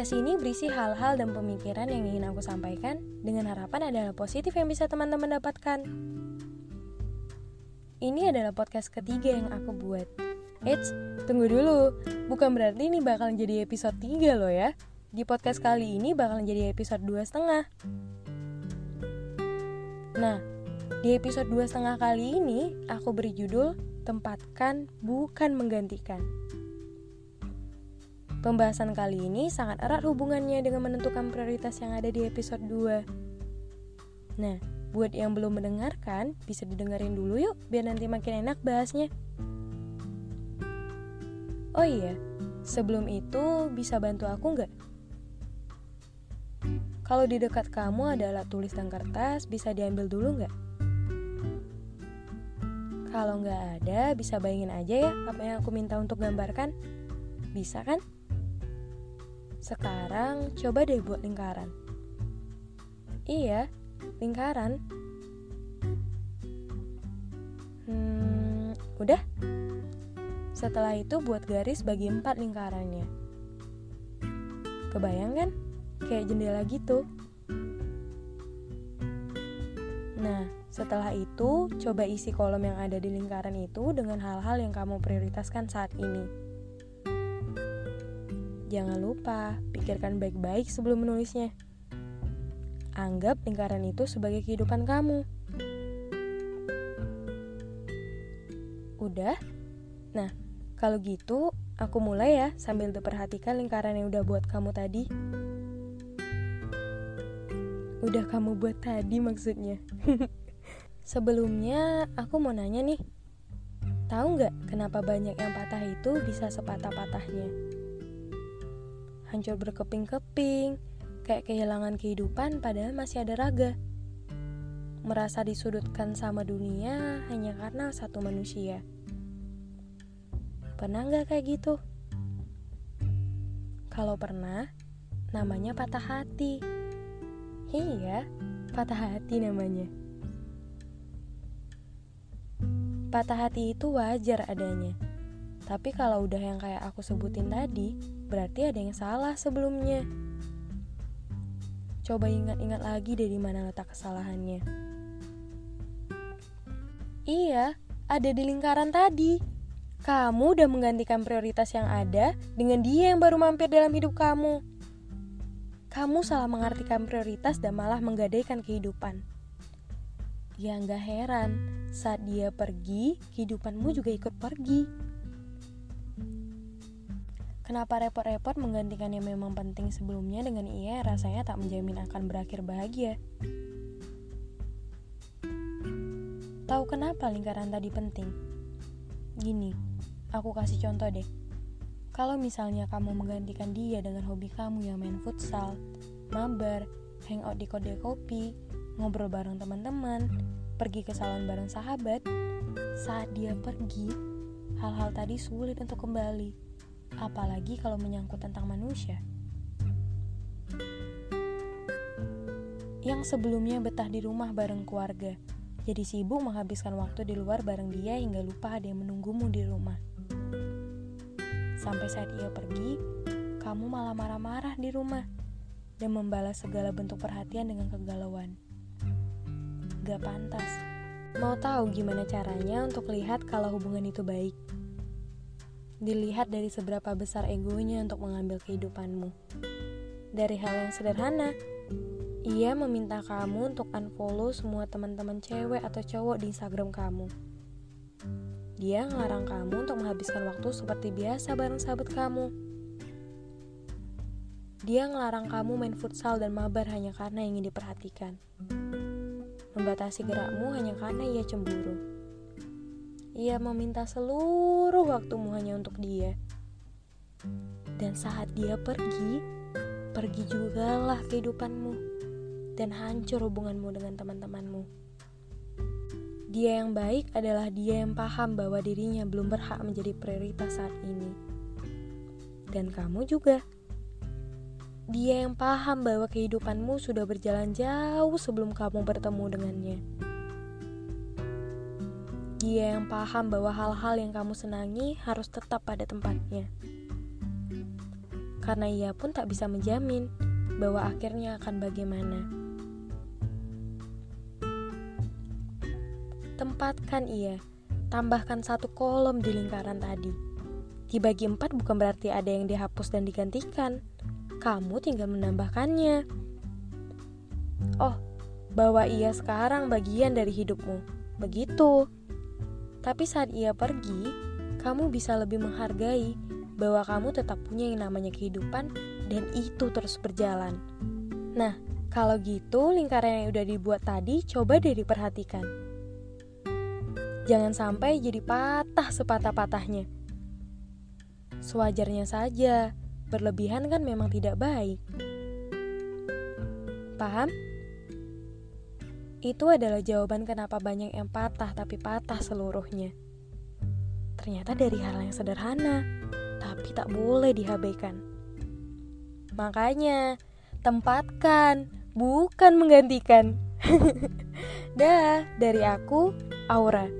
Podcast ini berisi hal-hal dan pemikiran yang ingin aku sampaikan dengan harapan adalah positif yang bisa teman-teman dapatkan. Ini adalah podcast ketiga yang aku buat. Eits, tunggu dulu. Bukan berarti ini bakal jadi episode 3 loh ya. Di podcast kali ini bakal jadi episode dua setengah. Nah, di episode dua setengah kali ini aku beri judul Tempatkan Bukan Menggantikan. Pembahasan kali ini sangat erat hubungannya dengan menentukan prioritas yang ada di episode 2. Nah, buat yang belum mendengarkan, bisa didengarin dulu yuk, biar nanti makin enak bahasnya. Oh iya, sebelum itu bisa bantu aku nggak? Kalau di dekat kamu ada alat tulis dan kertas, bisa diambil dulu nggak? Kalau nggak ada, bisa bayangin aja ya apa yang aku minta untuk gambarkan. Bisa kan? Sekarang coba deh buat lingkaran. Iya, lingkaran. Hmm, udah. Setelah itu buat garis bagi empat lingkarannya. Kebayang kan? Kayak jendela gitu. Nah, setelah itu coba isi kolom yang ada di lingkaran itu dengan hal-hal yang kamu prioritaskan saat ini. Jangan lupa, pikirkan baik-baik sebelum menulisnya. Anggap lingkaran itu sebagai kehidupan kamu. Udah? Nah, kalau gitu, aku mulai ya sambil diperhatikan lingkaran yang udah buat kamu tadi. Udah kamu buat tadi maksudnya. Sebelumnya, aku mau nanya nih. Tahu nggak kenapa banyak yang patah itu bisa sepatah-patahnya? Hancur berkeping-keping, kayak kehilangan kehidupan padahal masih ada raga. Merasa disudutkan sama dunia hanya karena satu manusia. Pernah nggak kayak gitu? Kalau pernah, namanya patah hati. Iya, patah hati namanya. Patah hati itu wajar adanya tapi kalau udah yang kayak aku sebutin tadi, berarti ada yang salah sebelumnya. Coba ingat-ingat lagi dari mana letak kesalahannya. Iya, ada di lingkaran tadi. Kamu udah menggantikan prioritas yang ada dengan dia yang baru mampir dalam hidup kamu. Kamu salah mengartikan prioritas dan malah menggadaikan kehidupan. Ya nggak heran, saat dia pergi, kehidupanmu juga ikut pergi. Kenapa repot-repot menggantikan yang memang penting sebelumnya dengan ia rasanya tak menjamin akan berakhir bahagia? Tahu kenapa lingkaran tadi penting? Gini, aku kasih contoh deh. Kalau misalnya kamu menggantikan dia dengan hobi kamu yang main futsal, mabar, hangout di kode kopi, ngobrol bareng teman-teman, pergi ke salon bareng sahabat, saat dia pergi, hal-hal tadi sulit untuk kembali apalagi kalau menyangkut tentang manusia. Yang sebelumnya betah di rumah bareng keluarga, jadi sibuk menghabiskan waktu di luar bareng dia hingga lupa ada yang menunggumu di rumah. Sampai saat ia pergi, kamu malah marah-marah di rumah dan membalas segala bentuk perhatian dengan kegalauan. Gak pantas. Mau tahu gimana caranya untuk lihat kalau hubungan itu baik? Dilihat dari seberapa besar egonya untuk mengambil kehidupanmu. Dari hal yang sederhana, ia meminta kamu untuk unfollow semua teman-teman cewek atau cowok di Instagram kamu. Dia ngelarang kamu untuk menghabiskan waktu seperti biasa bareng sahabat kamu. Dia ngelarang kamu main futsal dan mabar hanya karena ingin diperhatikan. Membatasi gerakmu hanya karena ia cemburu. Ia meminta seluruh waktumu hanya untuk dia. Dan saat dia pergi, pergi jugalah kehidupanmu dan hancur hubunganmu dengan teman-temanmu. Dia yang baik adalah dia yang paham bahwa dirinya belum berhak menjadi prioritas saat ini. Dan kamu juga. Dia yang paham bahwa kehidupanmu sudah berjalan jauh sebelum kamu bertemu dengannya. Dia yang paham bahwa hal-hal yang kamu senangi harus tetap pada tempatnya. karena ia pun tak bisa menjamin bahwa akhirnya akan bagaimana. Tempatkan ia, tambahkan satu kolom di lingkaran tadi. Dibagi empat bukan berarti ada yang dihapus dan digantikan. Kamu tinggal menambahkannya. Oh, bahwa ia sekarang bagian dari hidupmu. Begitu. Tapi saat ia pergi, kamu bisa lebih menghargai bahwa kamu tetap punya yang namanya kehidupan dan itu terus berjalan. Nah, kalau gitu lingkaran yang udah dibuat tadi coba deh diperhatikan. Jangan sampai jadi patah sepatah-patahnya. Sewajarnya saja, berlebihan kan memang tidak baik. Paham? Itu adalah jawaban kenapa banyak yang patah tapi patah seluruhnya. Ternyata dari hal yang sederhana, tapi tak boleh dihabaikan. Makanya, tempatkan, bukan menggantikan. Dah, dari aku, Aura.